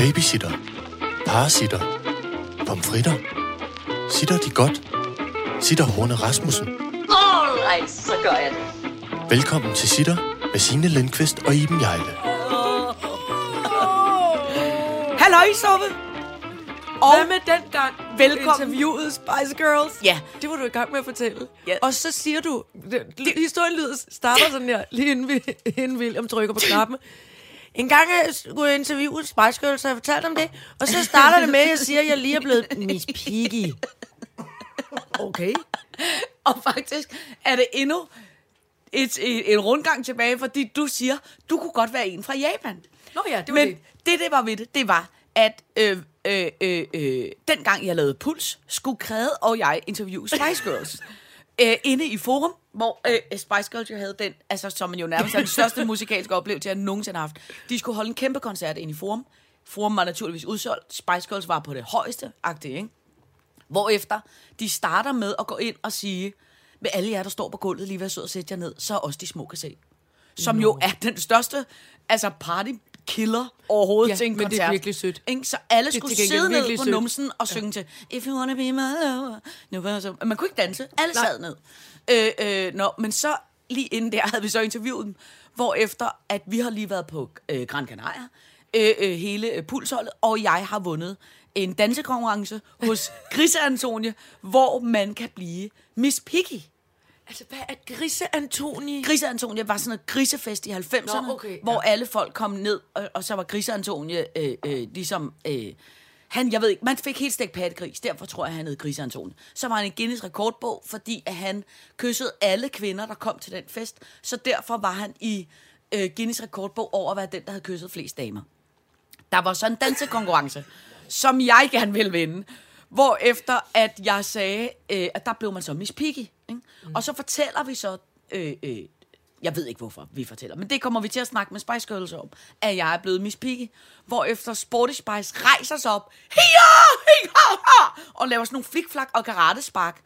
Babysitter. Parasitter. Pomfritter. Sitter de godt? Sitter Horne Rasmussen. Alright, så gør jeg det. Velkommen til Sitter med Signe Lindqvist og Iben Jejle. Halløj, Soppe! Og Hvad med den gang Velkommen. interviewet Spice Girls? Ja. Det var du i gang med at fortælle. Ja. Og så siger du, det, historien lyder, starter sådan her, lige inden, vi, inden William trykker på knappen. En gang jeg skulle interviewe Spice Girls, så jeg fortalte om det. Og så starter det med, at jeg siger, at jeg lige er blevet Miss Piggy. Okay. Og faktisk er det endnu et, et, en rundgang tilbage, fordi du siger, du kunne godt være en fra Japan. Nå ja, det var Men det. det, det var ved det, det var, at øh, øh, øh, øh, dengang jeg lavede Puls, skulle Kræde og jeg interviewe Spice Girls. øh, inde i Forum, hvor øh, Spice Girls jo havde den, altså som jo nærmest er den største musikalske oplevelse, jeg nogensinde har haft. De skulle holde en kæmpe koncert inde i Forum. Forum var naturligvis udsolgt. Spice Girls var på det højeste, agtigt, ikke? Hvorefter de starter med at gå ind og sige, med alle jer, der står på gulvet lige ved at sidde og sætte jer ned, så er også de små kan se. Som no. jo er den største altså party killer overhovedet Ja, til en men det er koncert. virkelig sødt. Ikke? Så alle skulle sidde ned på sødt. numsen og synge til If you wanna be my lover. Nu var så, man kunne ikke danse. Alle Nej. sad ned. Øh, øh, nå, men så lige inden der havde vi så interviewet dem, hvor efter at vi har lige været på øh, Gran Canaria, øh, øh, hele øh, pulsholdet, og jeg har vundet en dansekonkurrence hos Grise Antonie, hvor man kan blive Miss Piggy. Altså, hvad er Grise Antoni? Grise Antonie var sådan noget grisefest i 90'erne, Nå, okay, ja. hvor alle folk kom ned, og, og så var Grise Antonie øh, øh, ligesom... Øh, han, jeg ved ikke, man fik helt stegt pattegris, derfor tror jeg, han hed Grise Antonie. Så var han i Guinness rekordbog, fordi at han kyssede alle kvinder, der kom til den fest, så derfor var han i øh, Guinness rekordbog over at være den, der havde kysset flest damer. Der var så en dansekonkurrence, som jeg gerne ville vinde. Hvor efter at jeg sagde, øh, at der blev man så Miss Piggy. Ikke? Mm. Og så fortæller vi så, øh, øh, jeg ved ikke hvorfor vi fortæller, men det kommer vi til at snakke med Spice Girls om, at jeg er blevet Miss Piggy. Hvor efter Sporty Spice rejser sig op, og laver sådan nogle flikflak og karatespark.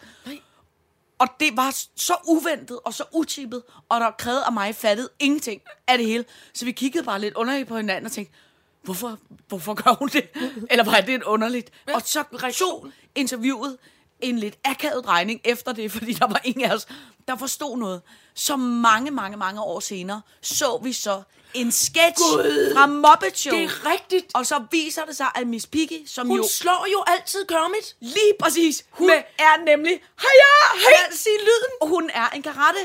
Og det var så uventet og så utippet, og der krævede af mig fattede ingenting af det hele. Så vi kiggede bare lidt underligt på hinanden og tænkte, hvorfor, hvorfor gør hun det? Eller var det lidt underligt? Og så tog interviewet en lidt akavet drejning efter det, fordi der var ingen af os, der forstod noget. Så mange, mange, mange år senere så vi så en sketch Gud! fra Muppet Show. Det er rigtigt. Og så viser det sig, at Miss Piggy, som Hun jo slår jo altid Kermit. Lige præcis. Hun Med- er nemlig... Heja! Heja! Sig lyden. Og hun er en karate...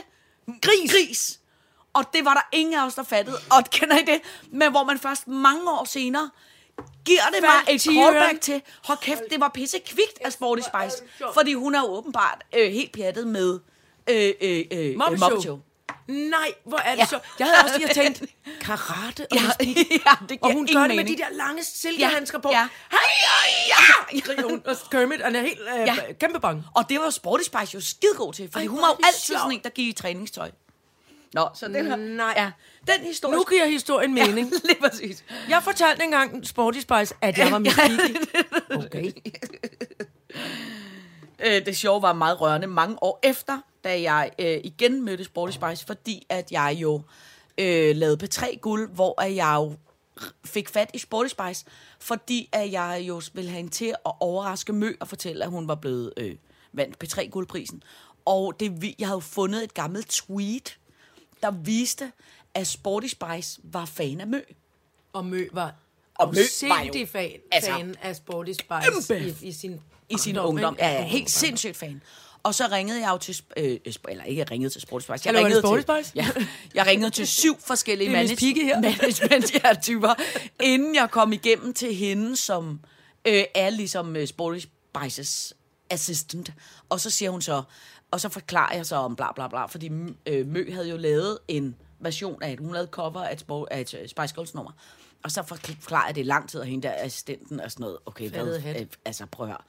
Gris. Gris. Og det var der ingen af os, der fattede. Og kender I det? Men hvor man først mange år senere giver det mig et callback til, hold kæft, det var pisse kvikt af Sporty Spice. Fordi hun er åbenbart øh, helt pjattet med øh, øh, øh, øh, Show. Muppet Show. Nej, hvor er det Ja. så... Jeg havde også lige tænkt, karate og Ja, ja, det Og hun gør det med mening. de der lange silkehandsker på. Ja. Heja! Skriger hun. Og Kermit han er helt øh, Ja. kæmpe bange. Og det var Sporty Spice jo skidegod til, fordi Ej, hun var jo altid sådan en, der gik i træningstøj. Nå, så det her, Nej. ja, den historie. Nu giver historien mening. Ja, lige præcis. Jeg fortalte engang Sporty Spice, at jeg var Piggy. Okay. Øh, det sjove var meget rørende mange år efter, da jeg øh, igen mødte Sporty Spice, fordi at jeg jo øh, lavede P3 Guld, hvor jeg jo fik fat i Sporty Spice, fordi at jeg jo ville have hende til at overraske Mø og fortælle, at hun var blevet øh, vandt P3 Guldprisen. Og det, jeg havde fundet et gammelt tweet, der viste, at Sporty Spice var fan af Mø. Og Mø var Og Mø var jo- fan, altså, fan af Sporty Spice i, i sin i sin ungdom. ikke? Ja, ja, helt sindssygt fan. Og så ringede jeg jo til, øh, eller ikke jeg ringede til Sporty Spice. Jeg det ringede Sporty til, Spice? Ja, jeg ringede til syv forskellige manage- Piggy her. management ja, typer, inden jeg kom igennem til hende, som øh, er ligesom øh, Sporty Spices assistant. Og så siger hun så, og så forklarer jeg så om bla bla bla, fordi øh, Mø havde jo lavet en version af et, hun lavede cover af et, af et øh, Spice Girls nummer. Og så forklarer jeg det lang tid, og hende der assistenten og sådan noget. Okay, hvad, øh, altså prøv at høre,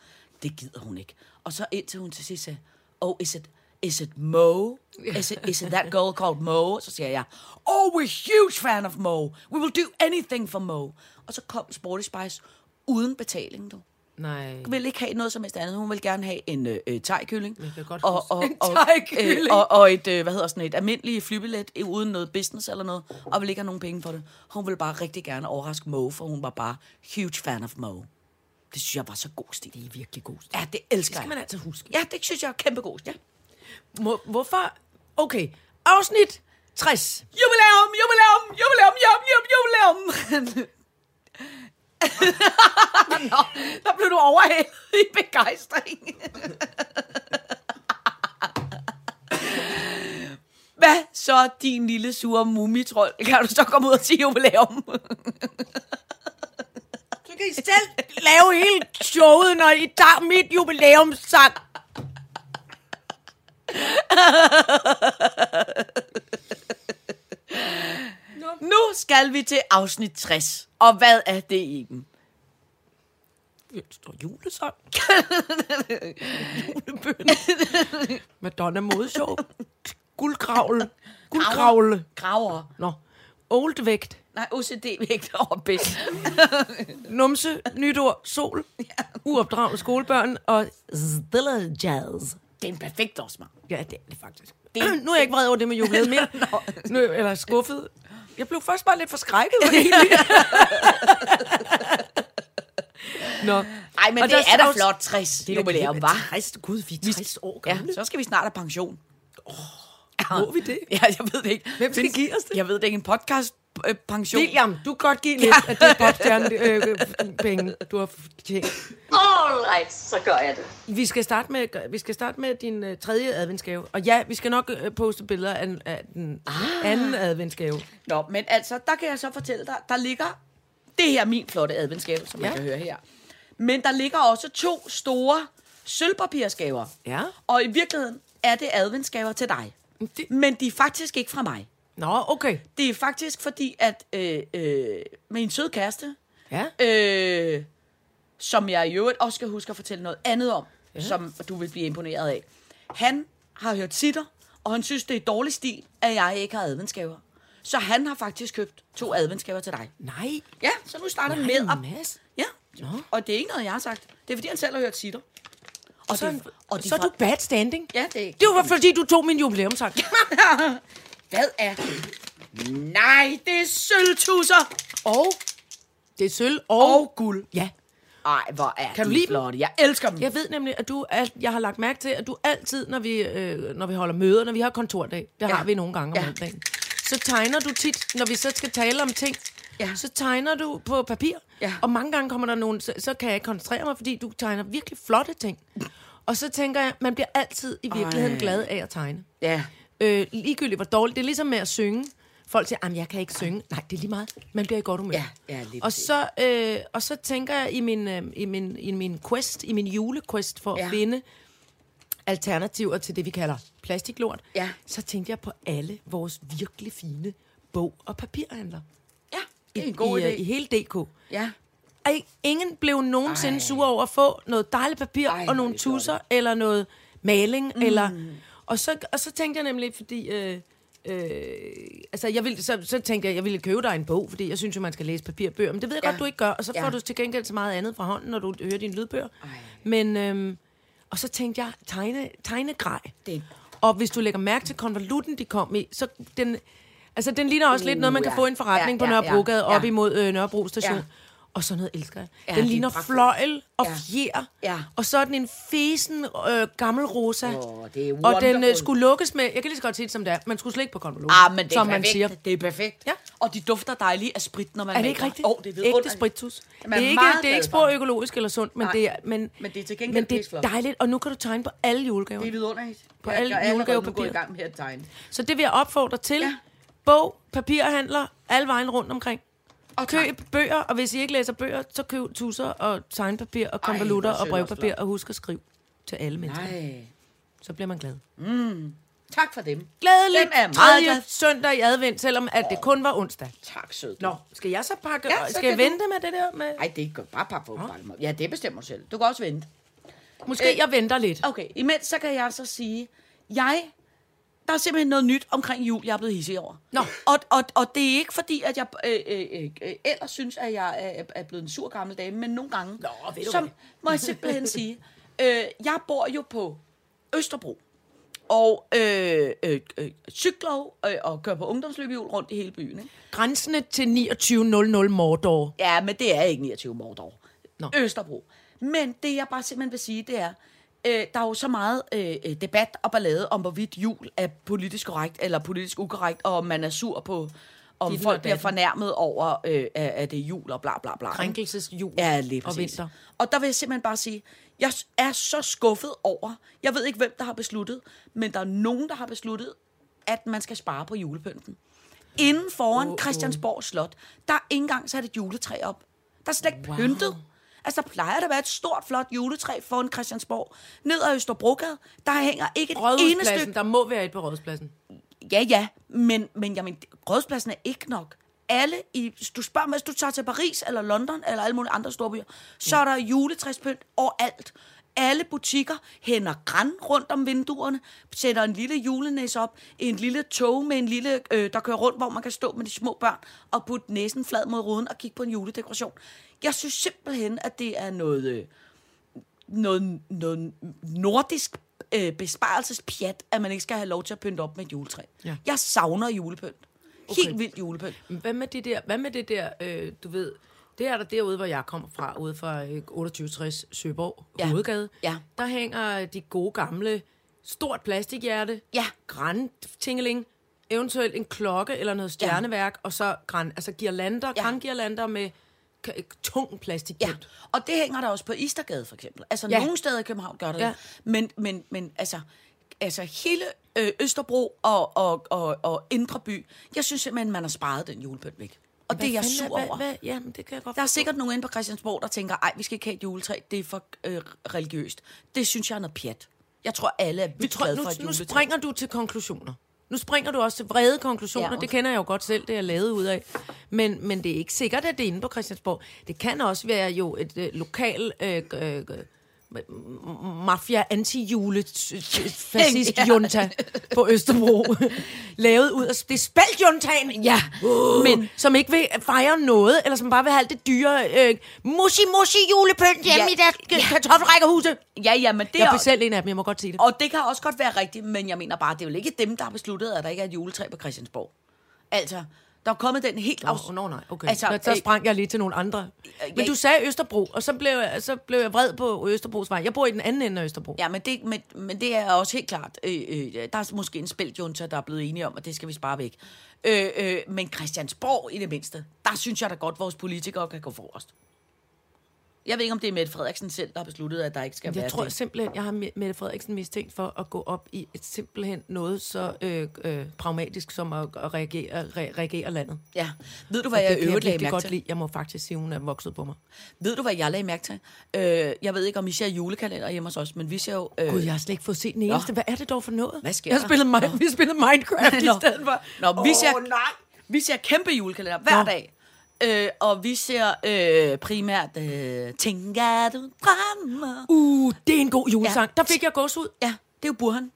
det gider hun ikke. Og så indtil hun til sidst sagde, oh, is it, is it Mo? Is it, is it that girl called Mo? Så siger jeg, oh, we're huge fan of Mo. We will do anything for Mo. Og så kom Sporty Spice uden betaling, du. Nej. vil ikke have noget som helst andet. Hun vil gerne have en øh, øh. Jeg godt og, og, og, thai-kylling. øh, og, og et, øh, hvad hedder sådan et almindeligt flybillet uden noget business eller noget, og vil ikke have nogen penge for det. Hun vil bare rigtig gerne overraske Mo, for hun var bare huge fan of Mo. Det synes jeg var så god stil. Det er virkelig god. Ja, det elsker Det skal jeg. man altid huske. Ja, det synes jeg er kæmpe god stil. Ja. Hvorfor? Okay, afsnit 60. Jubilæum, jubilæum, jubilæum, jubilæum, jubilæum. Nå, der blev du overhældet i begejstring. Hvad så, din lille sure mumitrol? Kan du så komme ud og sige jubilæum? Så kan I selv lave hele showet, når I tager mit jubilæumssang. Nu skal vi til afsnit 60. Og hvad er det, Iben? Der står julesang. Julebøn. Madonna modshow. Guldkravle. Guldkravle. Graver. Nå. Old vægt. Nej, OCD-vægt over bedst. Numse. Nytår. Sol. Uopdragende skolebørn. Og Stella Jazz. Det er en perfekt årsmang. Ja, det er det faktisk. Det- Det, nu er jeg ikke vred over det med jubilæet mere. nu, eller skuffet. Jeg blev først bare lidt forskrækket. Nå. Nej, men Og det der er da flot 60 Det er jubilæum, var. 60, gud, vi er 60 år Ja, gamle. så skal vi snart have pension. Må vi det? Ja, jeg ved det ikke. Hvem skal Findes- give os det? Jeg ved det ikke. En podcast øh, pension. William, du kan godt give lidt af det popstjerne øh, penge, du har tjent. All right, så gør jeg det. Vi skal starte med, vi skal starte med din uh, tredje adventsgave. Og ja, vi skal nok uh, poste billeder af, af den ah. anden adventsgave. Nå, men altså, der kan jeg så fortælle dig, der ligger... Det her er min flotte adventsgave, som ja. Ja. man kan høre her. Men der ligger også to store sølvpapirsgaver. Ja. Og i virkeligheden er det adventsgaver til dig. Det- Men de er faktisk ikke fra mig. Nå, okay. Det er faktisk fordi, at øh, øh, min søde kæreste, Ja. øh, som jeg i øvrigt også skal huske at fortælle noget andet om, ja. som du vil blive imponeret af. Han har hørt sitter, og han synes, det er dårlig stil, at jeg ikke har adventsgaver. Så han har faktisk købt to adventsgaver til dig. Nej. Ja, så nu starter Nej, med at... Mads. Ja, og det er ikke noget, jeg har sagt. Det er fordi, han selv har hørt sitter. Og, Så, det, og det så er du bad standing. Ja, det er Det var fordi, du tog min jubilæumssang. Hvad er... Nej, det er sølvtusser og det er sølv og... og guld. Ja. Ej, hvor er Kan du de lide flotte. Jeg elsker dem. Jeg ved nemlig, at du alt, jeg har lagt mærke til, at du altid, når vi, øh, når vi holder møder, når vi har kontordag, det Ja. har vi nogle gange om Ja. mandagen, så tegner du tit, når vi så skal tale om ting, Ja. så tegner du på papir. Ja. Og mange gange kommer der nogen, så, så kan jeg ikke koncentrere mig, fordi du tegner virkelig flotte ting. Og så tænker jeg, man bliver altid i virkeligheden Ej. glad af at tegne. Ja. Øh, ligegyldigt hvor dårligt. Det er ligesom med at synge. Folk siger, at jeg kan ikke synge. Nej, det er lige meget. Man bliver i godt humør. Ja, ja, lige og, så, øh, og så tænker jeg i min, øh, i min, i min quest, i min julequest for Ja. at finde alternativer til det, vi kalder plastiklort, Ja. så tænkte jeg på alle vores virkelig fine bog- og papirhandler. Ja, det er en god I, idé. øh, I hele DK. Ja. Ej, ingen blev nogensinde Ej. sur over at få noget dejligt papir Ej, og nogle tusser, eller noget maling, mm. eller... Og så, og så tænkte jeg nemlig, fordi... Øh, øh, altså, jeg ville, så, så tænkte jeg, jeg ville købe dig en bog, fordi jeg synes jo, man skal læse papirbøger. Men det ved jeg Ja. godt, du ikke gør. Og så Ja. får du til gengæld så meget andet fra hånden, når du hører dine lydbøger. Ej. Men... Øh, og så tænkte jeg, tegne, tegnegrej. Det- Og hvis du lægger mærke til konvolutten, de kom i, så den... Altså, den ligner også uh, lidt noget, man kan ja. få i en forretning Ja, på ja, Nørrebrogade ja, op ja. imod øh, Nørrebro station. Ja. Og sådan noget elsker jeg. Ja, den er ligner pragtfuldt. fløjl og Ja. fjer. Ja. Og så er den en fesen øh, gammel rosa. Åh, det er og den øh, skulle lukkes med, jeg kan lige så godt sige det som det er, man skulle slet ikke på konvolutten, Ah, men det er som perfekt. man siger. Det er perfekt. Ja. Og de dufter dejligt af sprit, når man Er det ikke rigtigt? Åh, det er Ægte spritus. Det er ikke, det er ikke spor økologisk eller sundt, men Nej. det er, men, Men det er til gengæld men det er dejligt, og nu kan du tegne på alle julegaver. Det er vidunderligt. På jeg, alle jeg er julegavepapir. i gang med at tegne. Så det vil jeg opfordre til. Ja. Bog, papirhandler, alle vejen rundt omkring. Og Køb bøger, og hvis I ikke læser bøger, så køb tusser og tegnpapir og konvolutter og brevpapir, og husk at skrive til alle mennesker. Nej. Så bliver man glad. Tak for dem. Glædelig Dem er meget glad. søndag i advent, selvom at det kun var onsdag. Tak, sød. Nå, skal jeg så pakke? Ja, Ja, så skal jeg kan vente med det der? Med? Nej, det er godt. Bare pak på. Bare. Ja, det bestemmer du selv. Du kan også vente. Måske jeg venter lidt. Okay, imens så kan jeg så sige, jeg, der er simpelthen noget nyt omkring jul, jeg er blevet hissig over. Nå. Og, og, og det er ikke fordi, at jeg øh, øh, øh, ellers synes, at jeg er, er blevet en sur gammel dame, men nogle gange, Nå, ved du så hvad? må jeg simpelthen sige, øh, jeg bor jo på Østerbro, og øh, øh, øh, cykler øh, og kører på ungdomsløbehjul rundt i hele byen. Ikke? Grænsende til 2900 Mordor. Ja, men det er ikke 29 Mordor. Nå. Østerbro. Men det, jeg bare simpelthen vil sige, det er, øh, der er jo så meget øh, debat og ballade om, hvorvidt jul er politisk korrekt eller politisk ukorrekt, og om man er sur på, om Ditten folk bliver fornærmet over, øh, at, det er jul og bla bla bla. Krænkelsesjul Ja, lige og vinter. Og der vil jeg simpelthen bare sige, jeg er så skuffet over, jeg ved ikke, hvem der har besluttet, men der er nogen, der har besluttet, at man skal spare på julepynten. Inden foran oh, Christiansborg Slot, der er ikke engang sat et juletræ op. Der er slet ikke wow. pyntet. Altså, der plejer der at være et stort, flot juletræ foran Christiansborg. Ned ad Østerbrogade, der hænger ikke et eneste Rådhuspladsen, stykke der må være et på Rådhuspladsen. Ja, ja, men, men jeg mener, rådspladsen er ikke nok. Alle i, du spørger mig, hvis du tager til Paris eller London eller alle mulige andre store byer, så er der juletræspynt overalt. Alle butikker hænder græn rundt om vinduerne, sætter en lille julenæse op, en lille tog med en lille, øh, der kører rundt, hvor man kan stå med de små børn og putte næsen flad mod ruden og kigge på en juledekoration. Jeg synes simpelthen, at det er noget, øh, noget, noget nordisk øh, besparelsespjat, at man ikke skal have lov til at pynte op med et juletræ. Ja. Jeg savner julepynt. Okay. Helt vildt julepynt. Hvad med det der, hvad med det der øh, du ved, det er der derude, hvor jeg kommer fra, ude fra øh, 2860 Søborg Ja. ja. Hovedgade. Ja. Der hænger de gode gamle, stort plastikhjerte, Ja. græntingeling, eventuelt en klokke eller noget stjerneværk, og så græn, altså girlander, Ja. ja. grangirlander med k- tung plastikpynt. Ja, og det hænger der også på Istergade, for eksempel. Altså, ja. Ja. nogle steder i København gør det. Ja. Ja. Men, men, men altså, altså hele øh, Østerbro og, og, og, og Indre By, jeg synes simpelthen, man har sparet den julepynt væk. Og det er jeg sur over. Hvad, hvad, ja, men det kan jeg godt Der er forstå. sikkert nogen inde på Christiansborg, der tænker, ej, vi skal ikke have et juletræ, det er for øh, religiøst. Det synes jeg er noget pjat. Jeg tror, alle er Vi tror, glade nu, for et nu springer du til konklusioner. Nu springer du også til vrede konklusioner. Ja, det kender jeg jo godt selv, det er jeg lavet ud af. Men, men det er ikke sikkert, at det er inde på Christiansborg. Det kan også være jo et øh, lokal øh, øh, mafia anti jule fascist junta på Østerbro lavet ud af det er spaltjuntaen Ja, uh, men- som ikke vil fejre noget eller som bare vil have alt det dyre øh, musi musi julepynt hjemme Ja. i deres ja. kartoffelrækkerhuse Ja, ja, men det jeg er... er selv en af dem, jeg må godt sige det Og det kan også godt være rigtigt, men jeg mener bare, det er jo ikke dem, der har besluttet, at der ikke er et juletræ på Christiansborg. Altså, der er kommet den helt... Afs- no, nej, okay. Altså, Altså, så øh, sprang jeg lige til nogle andre. Men du sagde Østerbro, og så blev, jeg, så blev jeg vred på Østerbros vej. Jeg bor i den anden ende af Østerbro. Ja, men det, men, men det er også helt klart. Øh, øh, der er måske en spældjunta, der er blevet enige om, at det skal vi spare væk. Øh, øh, men Christiansborg i det mindste, der synes jeg da godt, at vores politikere kan gå forrest. Jeg ved ikke, om det er Mette Frederiksen selv, der har besluttet, at der ikke skal være Jeg tror det. simpelthen, jeg har Mette Frederiksen mistænkt for at gå op i et simpelthen noget så øh, øh, pragmatisk som at, at reagere, re, reagere landet. Ja. Ved du, hvad Og jeg jeg øvrigt lagde mærke godt til? lide. Jeg må faktisk sige, hun er vokset på mig. Ved du, hvad jeg lagde mærke til? Øh, jeg ved ikke, om I ser julekalender hjemme hos os, men vi ser jo... Øh, Gud, jeg har slet ikke fået set den eneste. Hvad er det dog for noget? Hvad sker jeg der? spillet, Mi- vi spillede Minecraft i Nå. stedet for. Nå, vi ser, nej. vi ser kæmpe julekalender hver Nå. dag. Øh, og vi ser øh, primært øh, Tænker du drømmer? Uh, det er en god julesang. Ja. Der fik jeg gås ud. Ja, det er jo Burhan.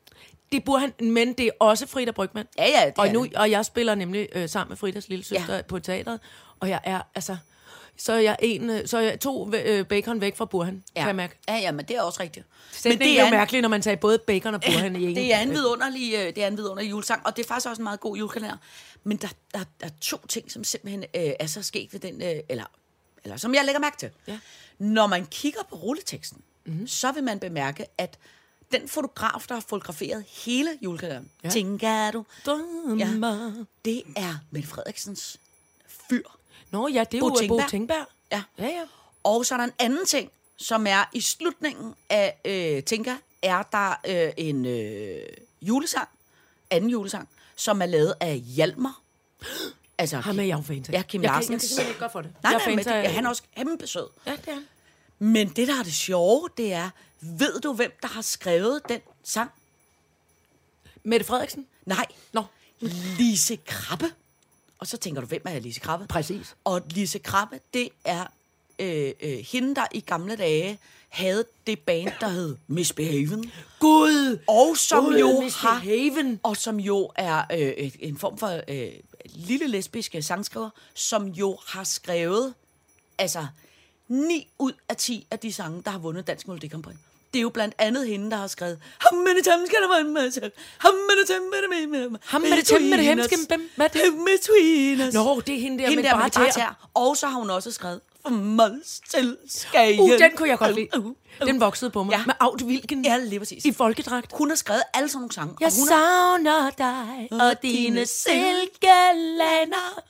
Det burde han, men det er også Frida Brygman. Ja, ja, det og, nu, og jeg spiller nemlig øh, sammen med Fridas lille søster ja. på teateret, og jeg er, altså, så er jeg, en, øh, så er jeg to øh, bacon væk fra Burhan, ja. kan jeg mærke. Ja, ja, men det er også rigtigt. Men det er jo mærkeligt, når man tager både bacon og Burhan i en. Det er en vidunderlig, øh, det er en vidunderlig julesang, og det er faktisk også en meget god julekalender. Men der, der, der er to ting, som simpelthen øh, er så sket ved den, øh, eller, eller som jeg lægger mærke til. Ja. Når man kigger på rulleteksten, mm-hmm. så vil man bemærke, at den fotograf, der har fotograferet hele julekalenderen, ja. Ja. tænker du, Drømmer. det er Mette Frederiksens fyr. Nå ja, det er Bo jo Bo Tingberg. Tingberg. Ja. Ja, ja. Og så er der en anden ting, som er i slutningen af øh, Tinka, er der øh, en øh, julesang, anden julesang, som er lavet af Hjalmar. Altså, Ham er jeg jo fan. Ja, Kim jeg kan, Larsens. jeg kan simpelthen ikke godt for det. Nej, jeg nej, men det, ja, han er også kæmpe sød. Ja, det er han. Men det, der er det sjove, det er, ved du, hvem der har skrevet den sang? Mette Frederiksen? Nej, Nå, Lise Krabbe. Og så tænker du, hvem er Lise Krabbe? præcis. Og Lise Krabbe, det er øh, øh, hende, der i gamle dage havde det band, der hed Misbehaven. Gud! Og som Gud, jo Miss har, og som jo er øh, en form for øh, lille lesbiske sangskriver, som jo har skrevet altså 9 ud af 10 af de sange, der har vundet Dansk Melodi Grand Prix. Det er jo blandt andet hende, der har skrevet many times can I find myself? How many times can I find How many times can I hemske er det? Between us. Nå, det er hende der hende med der bare med tær. Og så har hun også skrevet For Mols til Skagen. Uh, den kunne jeg godt lide. Den voksede på mig. Ja. Med Aut Wilken Ja, lige præcis. i folkedragt. Hun har skrevet alle sådan nogle sange. Jeg og hun savner dig og dine silkelander.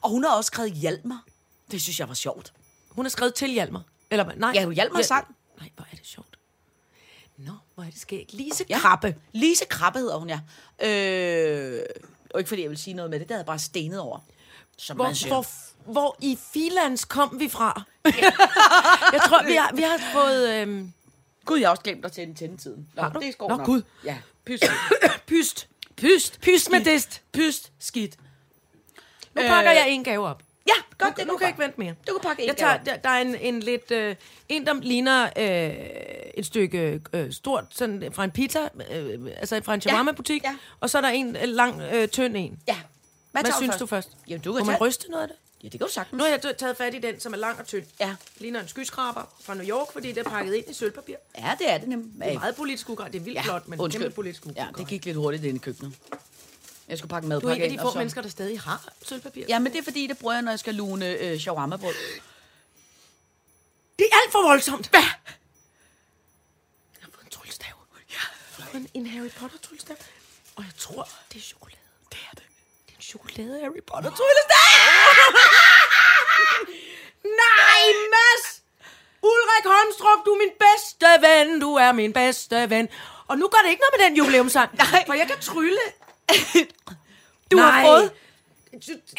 og hun har også skrevet Hjalmar. Det synes jeg var sjovt. Hun har skrevet til Hjalmar. Eller nej. Ja, Hjalmar sang. Nej, hvor er det sjovt. Nå, hvor er det skægt. Lise Ja. Krabbe. Lise Krabbe hedder hun, ja. Øh, og ikke fordi jeg vil sige noget med det, der havde jeg bare stenet over. Som man Hvor, siger. hvor, hvor i Filands kom vi fra? jeg tror, vi har, vi har fået... Øhm, Gud, jeg har også glemt at tænde tændetiden. Nå, Har du? det går Nå, nok. Gud. Ja, pyst. pyst. pyst. Pyst med dist. Pyst, skidt. Nu pakker Øh, jeg en gave op. Ja, Nu, godt, det nu kan jeg ikke vente mere. Du kan pakke en jeg tager, der, der er en, en lidt... Øh, en, der ligner øh, et stykke øh, stort, sådan fra en pizza, øh, altså fra en shawarma-butik. ja. Og så er der en øh, lang, øh, tynd en. Ja. Hvad, tager synes du først? Jamen, du Må kan man tage... ryste noget af det? Ja, det kan du sagtens. Nu har jeg taget fat i den, som er lang og tynd. Ja. Ligner en skyskraber fra New York, fordi det er pakket ind i sølvpapir. Ja, det er det nemlig. Det er meget politisk ugrad. Det er vildt Ja, flot, men undskyld. kæmpe politisk ugrad. Ja, det gik lidt hurtigt ind i køkkenet. Jeg skulle pakke Du er madpakke en af ind, de og få så- mennesker, der stadig har sølvpapir. Ja, men det er fordi, det bruger jeg, når jeg skal lune øh, shawarma-brød. Det er alt for voldsomt. Hvad? Jeg har fået en tryllestav. Ja. Jeg har fået en, en Harry Potter tryllestav. Og jeg tror, det er chokolade. Det er det. Det er en chokolade Harry Potter tryllestav. Nej, Mads! Ulrik Holmstrup, du er min bedste ven. Du er min bedste ven. Og nu gør det ikke noget med den jubilæumsang. Nej. For jeg kan trylle. Du Nej. har fået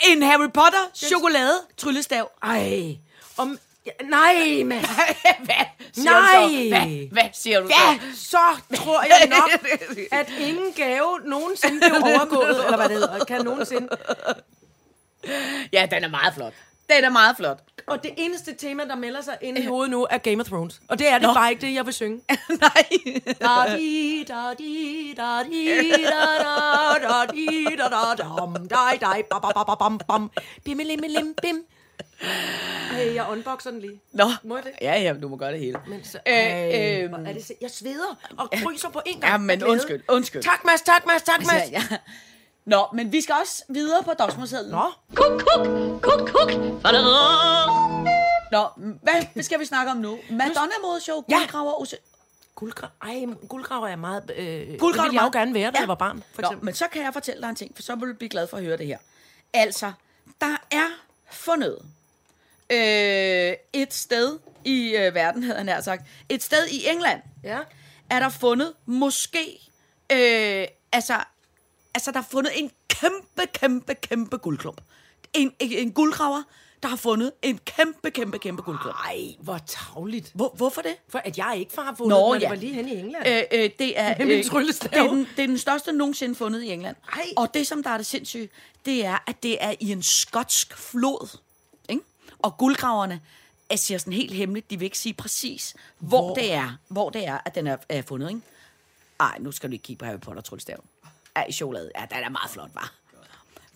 en Harry Potter chokolade tryllestav. Ej. Om... Nej, Mads. Hvad siger du så? Hvad, Hvad? hvad siger du Ja, så tror jeg nok, at ingen gave nogensinde blev overgået, eller hvad det hedder, kan nogensinde. Ja, den er meget flot. Den er meget flot. Og det eneste tema, der melder sig ind i hovedet nu, er Game of Thrones. Og det er det Nå. bare ikke det, jeg vil synge. Nej. Da di da di da di da da da di da da dam dai dai ba ba ba ba bam bam bim lim lim bim. Ej, jeg unboxer den lige. Nå. Må jeg det? Ja, ja, du må gøre det hele. Men så, Øh, øhm. hvor er det se- jeg sveder og fryser på en gang. Ja, men undskyld, undskyld. Tak, Mads, tak, Mads, tak, Mads. Ja, ja. Nå, men vi skal også videre på dagsmålsedlen. Nå, Kuk, kuk, kuk, kuk. Nå, hvad skal vi snakke om nu? Madonna-modeshow, guldgraver, ja. guldgrav, ej, guldgraver er meget... Øh, Guldgraver det ville jeg jo gerne være, da Ja. jeg var barn, for Nå, eksempel. men så kan jeg fortælle dig en ting, for så vil du blive glad for at høre det her. Altså, der er fundet øh, et sted i øh, verden, havde han nær sagt, et sted i England, Ja. er der fundet måske, øh, altså, altså der er fundet en kæmpe, kæmpe, kæmpe guldklump. En, en, en guldgraver, der har fundet en kæmpe, kæmpe, kæmpe guldklump. Ej, hvor tavligt. Hvor, hvorfor det? For at jeg ikke har fundet, Nå, når ja. det var lige henne i England. Øh, øh, det er, øh, det, er den, det er den største nogensinde fundet i England. Ej. Og det, som der er det sindssyge, det er, at det er i en skotsk flod. Ikke? Og guldgraverne jeg siger sådan helt hemmeligt, de vil ikke sige præcis, hvor, Hvor? det er, hvor det er, at den er, er fundet. Ikke? Ej, nu skal du ikke kigge på Harry Potter tryllestav. Ja, i chokolade. Ja, den er meget flot, var.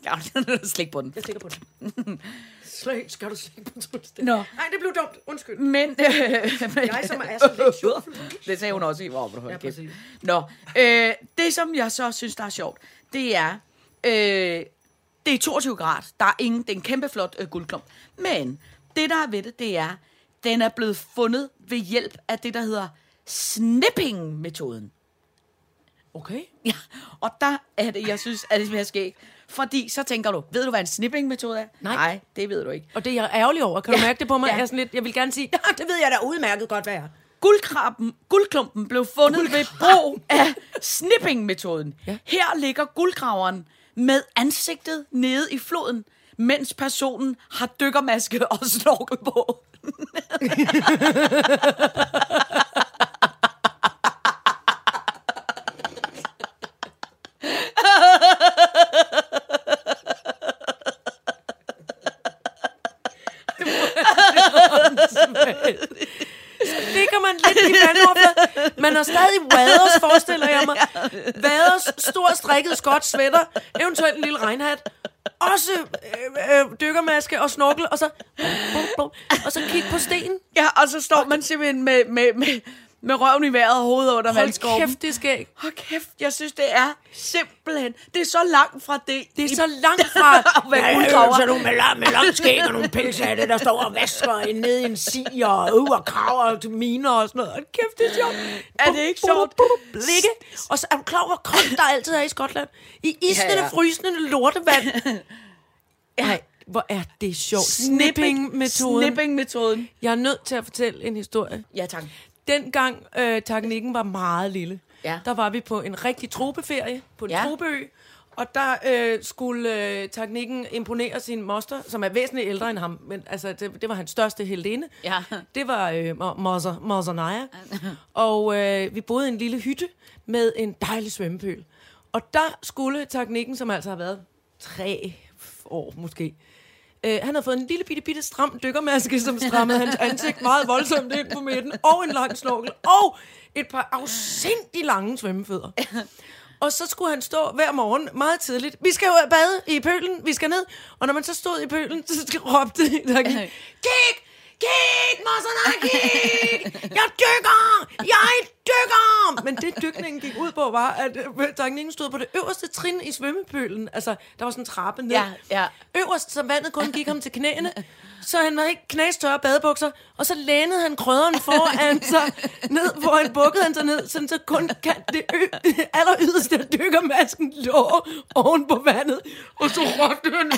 Ja, slik på den. Jeg stikker på den. Slik, skal du slikke på tryllestav? Nå. Nej, det blev dumt. Undskyld. Men, øh, Jeg som er så lidt sjov. det sagde hun også i, hvor du Ja, præcis. Nå, øh, det som jeg så synes, der er sjovt, det er, øh, det er 22 grader. Der er ingen, det er en kæmpe flot øh, guldklump. Men det, der er ved det, det er, den er blevet fundet ved hjælp af det, der hedder snipping-metoden. Okay. Ja, og der er det, jeg synes, at det smager skægt. Fordi så tænker du, ved du, hvad en snipping-metode er? Nej. Nej, det ved du ikke. Og det er jeg ærgerlig over. Kan du Ja. mærke det på mig? Ja. Jeg, er sådan lidt, jeg vil gerne sige, ja, det ved jeg da udmærket godt, hvad jeg er. Guldkrabben, guldklumpen blev fundet ved brug af snipping-metoden. Ja. Her ligger guldgraveren med ansigtet nede i floden, mens personen har dykkermaske og snorkel på. Så ligger man lidt i vandoverfladen. Man har stadig vaders, forestiller jeg mig. Vaders, stor strikket skot sweater, eventuelt en lille regnhat. Også øh, øh, dykkermaske og snorkel, og så, og så kig på sten. Ja, og så står man simpelthen med, med, med, med røven i vejret og hovedet under Hold vandskorpen. kæft, det skægt. Hold kæft, jeg synes, det er simpelthen... Det er så langt fra det. Det er så langt fra At være guldgraver. så nogle med, lang, med lang skæg og nogle pelsatte, der står og vasker ned i en si og, øh, og graver til miner og sådan noget. Hold kæft, det er sjovt. Er det ikke sjovt? Blikke. Og så er du klar over, hvor koldt der altid er i Skotland? I isnende, ja. ja. frysende lortevand. Nej, hvor er det sjovt. Snipping-metoden. Snipping-metoden. Jeg er nødt til at fortælle en historie. Ja, tak. Dengang øh, teknikken var meget lille, Ja. der var vi på en rigtig tropeferie på en Ja. tropeø, og der øh, skulle øh, teknikken imponere sin moster, som er væsentligt ældre end ham, men altså, det, det var hans største heldinde. Ja. Det var øh, Mo- Moser, Moser Naja. og øh, vi boede i en lille hytte med en dejlig svømmepøl. Og der skulle teknikken, som altså har været tre år måske, Øh, han havde fået en lille bitte, bitte stram dykkermaske, som strammede hans ansigt meget voldsomt ind på midten, og en lang snorkel, og et par afsindig lange svømmefødder. Og så skulle han stå hver morgen meget tidligt. Vi skal jo bade i pølen, vi skal ned. Og når man så stod i pølen, så råbte der gik, Kig! Kig, Mosserne, kig! Jeg dykker! Jeg dykker! Men det dykningen gik ud på, var, at øh, teknikken stod på det øverste trin i svømmepølen. Altså, der var sådan en trappe ned. Ja, ja. Øverst, så vandet kun gik ham til knæene. Så han var ikke knæstørre badebukser. Og så lænede han krødderen foran sig ned, hvor han bukkede han sig ned, sådan så kun kan det, ø, det aller yderste af dykkermasken lå oven på vandet. Og så råbte han,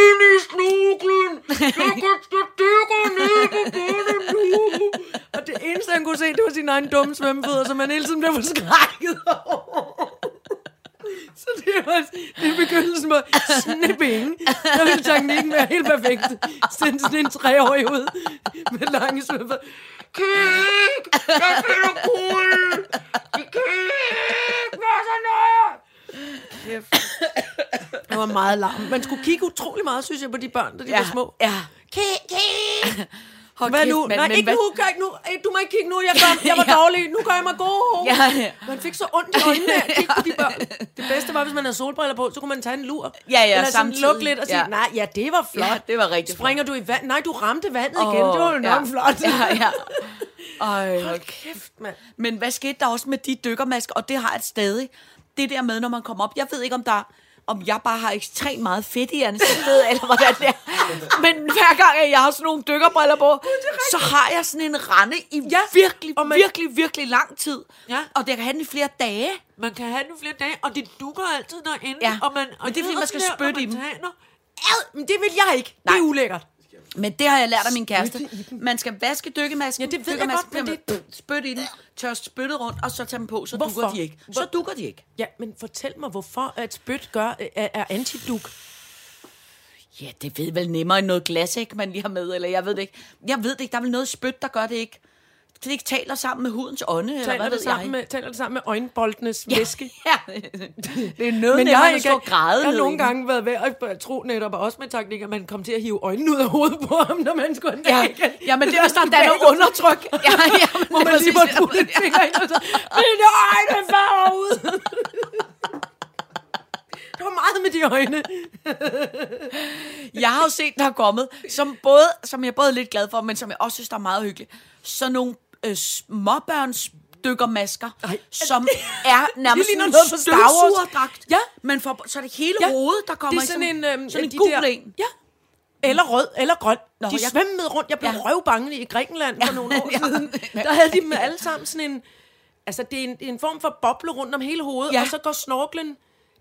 ind i snuglen, Jeg kan jeg dykker ned på bunden nu! Og det eneste, han kunne se, det var sine egne dumme svømmefødder, som han hele tiden blev forskrækket over. Så det var det er begyndelsen på snipping. Der ville teknikken være helt perfekt. Send sådan en treårig ud med lange svømmer. Kig! Jeg finder kul! Kig! Hvad så nøje? Kæft. Det var meget larm. Man skulle kigge utrolig meget, synes jeg, på de børn, da de Ja, var små. ja. Kig, kig! Hold Hvad kæft, nu? mand, Nej, men ikke hvad- nu, gør ikke nu. Du må ikke kigge nu. Jeg, gør, jeg var Ja. dårlig. Nu gør jeg mig god. Ja, ja. Man fik så ondt i øjnene at kigge på de børn. Det bedste var, hvis man havde solbriller på, så kunne man tage en lur. Ja, ja, Eller sådan samtidig. lukke lidt og sige, Ja. nej, ja, det var flot. Ja, det var rigtig Springer du i vand? Nej, du ramte vandet flot. igen. Det var jo nok flot. Ja, ja. Ej, hold Kæft, mand. Men hvad skete der også med de dykkermasker? Og det har jeg stadig. Det der med, når man kommer op. Jeg ved ikke, om der om jeg bare har ekstremt meget fedt i ansigtet, eller hvordan det er. Men hver gang, at jeg har sådan nogle dykkerbriller på, så har jeg sådan en rande i Ja, virkelig, og man- virkelig, virkelig lang tid. Ja. Og det kan have den i flere dage. Man kan have den flere dage, og det dukker altid derinde. Ja, og man, og men det er, fordi man skal spytte i dem. Ad, men det vil jeg ikke. Det Nej. er ulækkert. Men det har jeg lært af min kæreste. Man skal vaske dykkemasken. Ja, det ved jeg godt, men man- Spyt i den, tør spyttet rundt, og så tage dem på, så Hvorfor? dukker de ikke. Så dukker de ikke. Ja, men fortæl mig, hvorfor at spyt gør, er, er antiduk. Ja, det ved vel nemmere end noget glasæg, man lige har med, eller jeg ved det ikke. Jeg ved det ikke, der er vel noget spyt, der gør det ikke. Det ikke taler sammen med hudens ånde, eller Taler hvad det, ved sammen jeg? med, taler det sammen med øjenboldenes Ja, væske? ja. det er noget Men jeg har, at ikke, græde jeg har nogle gange været ved at tro netop, og også med taktik, at man kom til at hive øjnene ud af hovedet på ham, når man skulle Ja, ja, men det er, hvis der er noget undertryk. Ja, ja, men Hvor man lige præcis- må putte en finger ind, og så, mine øjne falder ud. Det var meget med de øjne. Jeg har jo set, der er kommet, som, både, som jeg både er lidt glad for, men som jeg også synes, der er meget hyggeligt. Så nogle øh, småbørns dykkermasker, Ej. som er nærmest sådan noget en støvsugerdragt. Ja. Men for, så er det hele Ja. hovedet, der kommer det er i sådan en, øhm, sådan en de gul der- en. Ja. Eller rød, eller grøn. Nå, de jeg- svømmede rundt. Jeg blev Ja. røvbange i Grækenland for nogle år Ja. siden. Der havde de dem alle sammen sådan en... Altså, det er en, det en form for boble rundt om hele hovedet, Ja. og så går snorklen...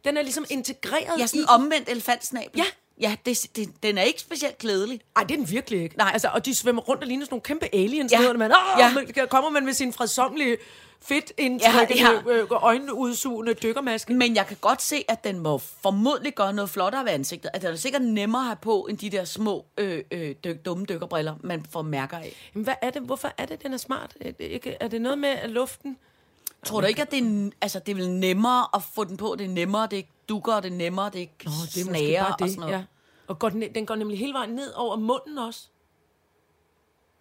Den er ligesom integreret Ja, i... sådan en omvendt elefantsnabel. Ja. Ja, det, det, den er ikke specielt klædelig. Ej, det er den virkelig ikke. Nej. Altså, og de svømmer rundt og ligner sådan nogle kæmpe aliens. Ja. Man, Ja. ja. Kommer man med sin fredsomlige, fedt indtrykkende, Ja, ja, ja. øh, øjneudsugende dykkermaske. Men jeg kan godt se, at den må formodentlig gøre noget flottere ved ansigtet. At den er sikkert nemmere at have på, end de der små, øh, øh, dyk, dumme dykkerbriller, man får mærker af. Jamen, hvad er det? Hvorfor er det, den er smart? Er det, ikke, er det noget med at luften? Tror du ikke, at det er, altså, det er vel nemmere at få den på? Det er nemmere, det er dukker, det er nemmere, det er ikke Nå, det er snager bare og det. sådan noget. Ja. Og går den, den går nemlig hele vejen ned over munden også.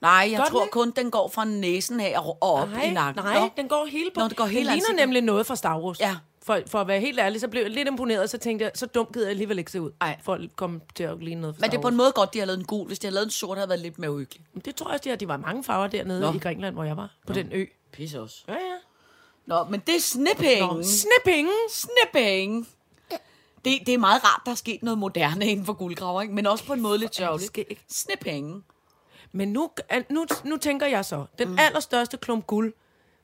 Nej, jeg den tror ikke? kun, den går fra næsen af og og op nej, i nakken. Nej, Nå. den går hele på. Nå, det går hele det ligner nemlig noget fra Star Wars. Ja. For, for at være helt ærlig, så blev jeg lidt imponeret, og så tænkte jeg, så dumt gider jeg alligevel ikke se ud. Ej. For at komme til at ligne noget fra Men det er på en måde godt, de har lavet en gul. Hvis de havde lavet en sort, havde det været lidt mere uhyggeligt. Det tror jeg også, de, har. de var mange farver dernede Nå. i Grækenland, hvor jeg var. På den ø. Pisse også. Ja, ja. Nå, men det er snipping. Nå, snipping. Snipping. Det, det er meget rart, der er sket noget moderne inden for guldgraver, ikke? men også på en måde lidt skægt. Snipping. Men nu, nu, nu tænker jeg så, den mm. allerstørste klump guld,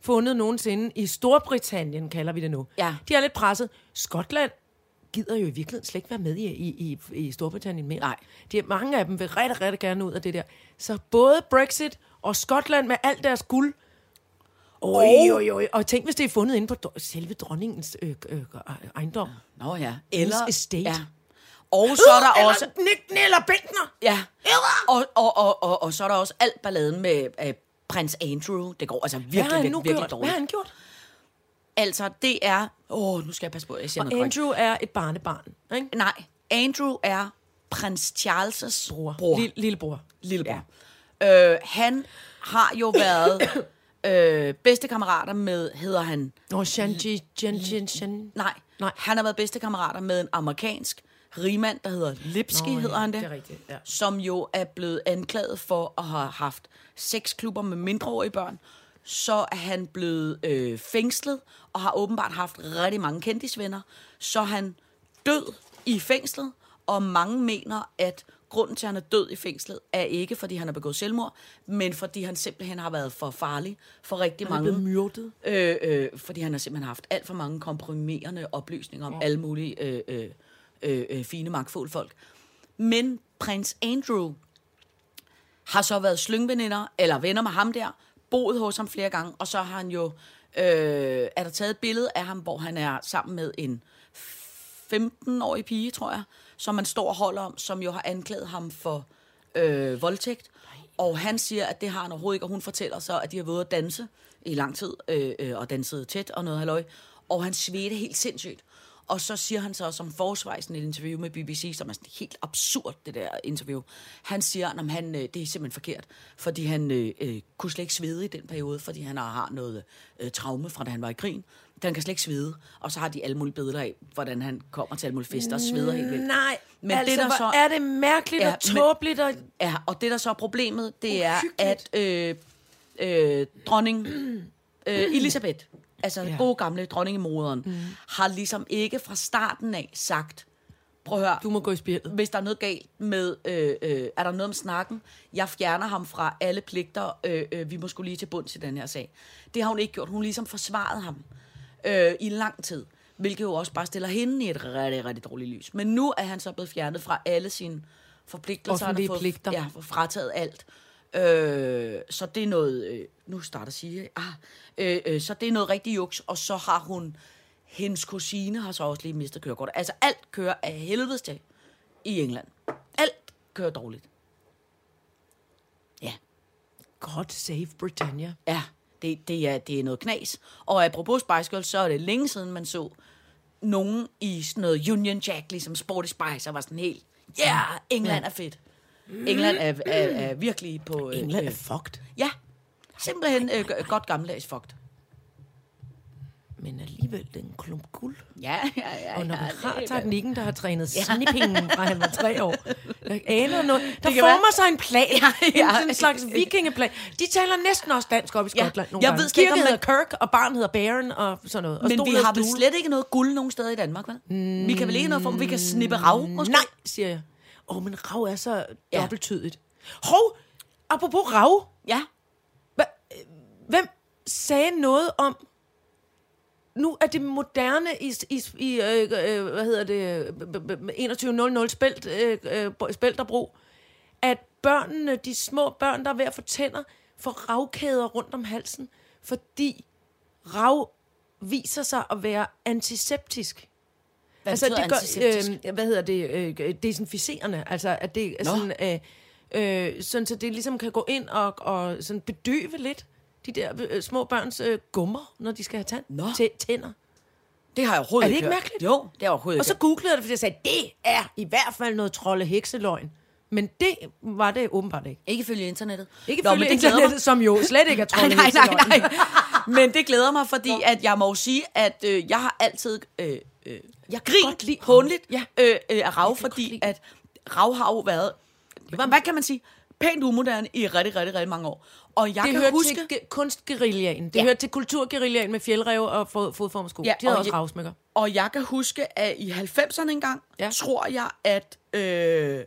fundet nogensinde i Storbritannien, kalder vi det nu. Ja. De er lidt presset. Skotland gider jo i virkeligheden slet ikke være med i, i, i, i Storbritannien mere. Nej. De, mange af dem vil rigtig, rigtig gerne ud af det der. Så både Brexit og Skotland med alt deres guld, Oj, oj, oj. Og tænk, hvis det er fundet inde på selve dronningens øh, øh, ejendom. Nå ja. Hendes estate. Ja. Og så er der Eller også... Nick Neller Bentner. Ja. Og, og, og, og, og så er der også alt balladen med øh, prins Andrew. Det går altså Hvad virkelig, virkelig, virkelig gjort? Hvad dårligt. har han gjort? Altså, det er... Åh, nu skal jeg passe på, jeg siger noget korrekt. Andrew er et barnebarn, ikke? Nej, Andrew er prins Charles' bror. bror. Lille, lillebror. Lillebror. Ja. Øh, han har jo været øh, bedste kammerater med, hedder han... Nå, Shanji, Shanji, Shanji. Nej, Nej. han har været bedste kammerater med en amerikansk rigmand, der hedder Lipski, Nå, ja, hedder han det. det er rigtigt, ja. Som jo er blevet anklaget for at have haft sexklubber med mindreårige børn. Så er han blevet øh, fængslet, og har åbenbart haft rigtig mange kendisvenner. Så er han død i fængslet, og mange mener, at grunden til, at han er død i fængslet, er ikke, fordi han har begået selvmord, men fordi han simpelthen har været for farlig for rigtig Han er mange. blevet myrdet. Øh, øh, fordi han har simpelthen haft alt for mange komprimerende oplysninger om alle mulige øh, øh, øh, øh, fine, magtfulde folk. Men prins Andrew har så været slyngveninder, eller venner med ham der, boet hos ham flere gange, og så har han jo, øh, er der taget et billede af ham, hvor han er sammen med en 15-årig pige, tror jeg, som man står og holder om, som jo har anklaget ham for øh, voldtægt. Og han siger, at det har han overhovedet ikke, og hun fortæller så, at de har været at danse i lang tid, øh, øh, og danset tæt og noget halløj. Og han svedte helt sindssygt. Og så siger han så som forsvar i et interview med BBC, som er sådan helt absurd, det der interview. Han siger, at han, øh, det er simpelthen forkert, fordi han øh, øh, kunne slet ikke svede i den periode, fordi han har, har noget øh, traume fra da han var i krigen. Han kan slet ikke svede. Og så har de alle mulige billeder af, hvordan han kommer til alle mulige fester og sveder helt vildt. Nej, Men altså, det, der så- er det mærkeligt Ja, og tåbeligt. Og... Ja, og det der så er problemet, det er, at øh, øh, dronning øh, Elisabeth, altså ja. Gode gamle dronningemoderen, mm. har ligesom ikke fra starten af sagt, prøv at høre, Du må gå i spjældet. hvis der er noget galt med, øh, øh, er der noget om snakken, jeg fjerner ham fra alle pligter, øh, øh, vi må skulle lige til bunds i den her sag. Det har hun ikke gjort. Hun har ligesom forsvaret ham øh, i lang tid, hvilket jo også bare stiller hende i et rigtig, rigtig dårligt lys. Men nu er han så blevet fjernet fra alle sine forpligtelser. Offentlige fået, pligter. Ja, frataget alt. Øh, så det er noget, øh, nu starter sige, ah, øh, øh, så det er noget rigtig juks, og så har hun, hendes kusine har så også lige mistet kørekort. Altså alt kører af helvedes til i England. Alt kører dårligt. Ja, God save Britannia. ja, det, det, er, det er noget knas. Og apropos Spice Girls, så er det længe siden, man så nogen i sådan noget Union Jack, ligesom Sporty Spice, og var sådan helt, ja, yeah, England er fedt. England er, er, er virkelig på... øh, England er øh, fucked. Ja, simpelthen øh, godt gammeldags fucked. Men alligevel, det er en klump guld. Ja, ja, ja. Og når ja, man har det- teknikken, der har trænet ja. snippingen fra han var tre år, der aner noget. Der former være- sig en plan. Ja, ja. En, sådan slags vikingeplan. De taler næsten også dansk op i Ja, Skotland nogle jeg gange. ved slet ikke, hedder Kirk, og barn hedder Baron, og sådan noget. Og Men vi har vel slet ikke noget guld nogen steder i Danmark, vel? Mm, vi kan vel ikke noget form, vi kan snippe rav, måske? Nej, siger jeg. Åh, oh, men rav er så Ja. dobbelttydigt. Hov, apropos rav. Ja, Hvem sagde noget om, nu er det moderne i, i, i øh, øh, hvad hedder det, øh, b- b- b- 2100 spelt, øh, øh, spælterbro, at børnene, de små børn, der er ved at få tænder, får ravkæder rundt om halsen, fordi rav viser sig at være antiseptisk. hvad Altså, det gør, øh, hvad hedder det, øh, desinficerende, altså at det er sådan, øh, øh, sådan, så det ligesom kan gå ind og, og sådan bedøve lidt de der øh, små børns øh, gummer, når de skal have tand, Nå. tæ- tænder. Det har jeg overhovedet Er det ikke hørt. mærkeligt? Jo, det har jeg overhovedet Og så googlede jeg det, fordi jeg sagde, det er i hvert fald noget trolde hekseløgn. Men det var det åbenbart ikke. Ikke følge internettet. Ikke Nå, men det glæder mig. internettet, som jo slet ikke er Nej, trollet nej, til nej, nej. Men det glæder mig, fordi at jeg må jo sige, at øh, jeg har altid øh, øh, Jeg kan godt lide grint rav. håndligt Ja. øh, øh, af rav, fordi at rav har jo været, hvad kan man sige, pænt umoderne i rigtig, rigtig, rigtig mange år. Og jeg Det kan hører huske... til ge- kunstguerillaen. Det Ja. hører til kulturguerillaen med fjeldrev og fod, fodformsko. Ja, De havde og også ravsmykker. Og jeg kan huske, at i 90'erne engang, Ja. tror jeg, at... Øh,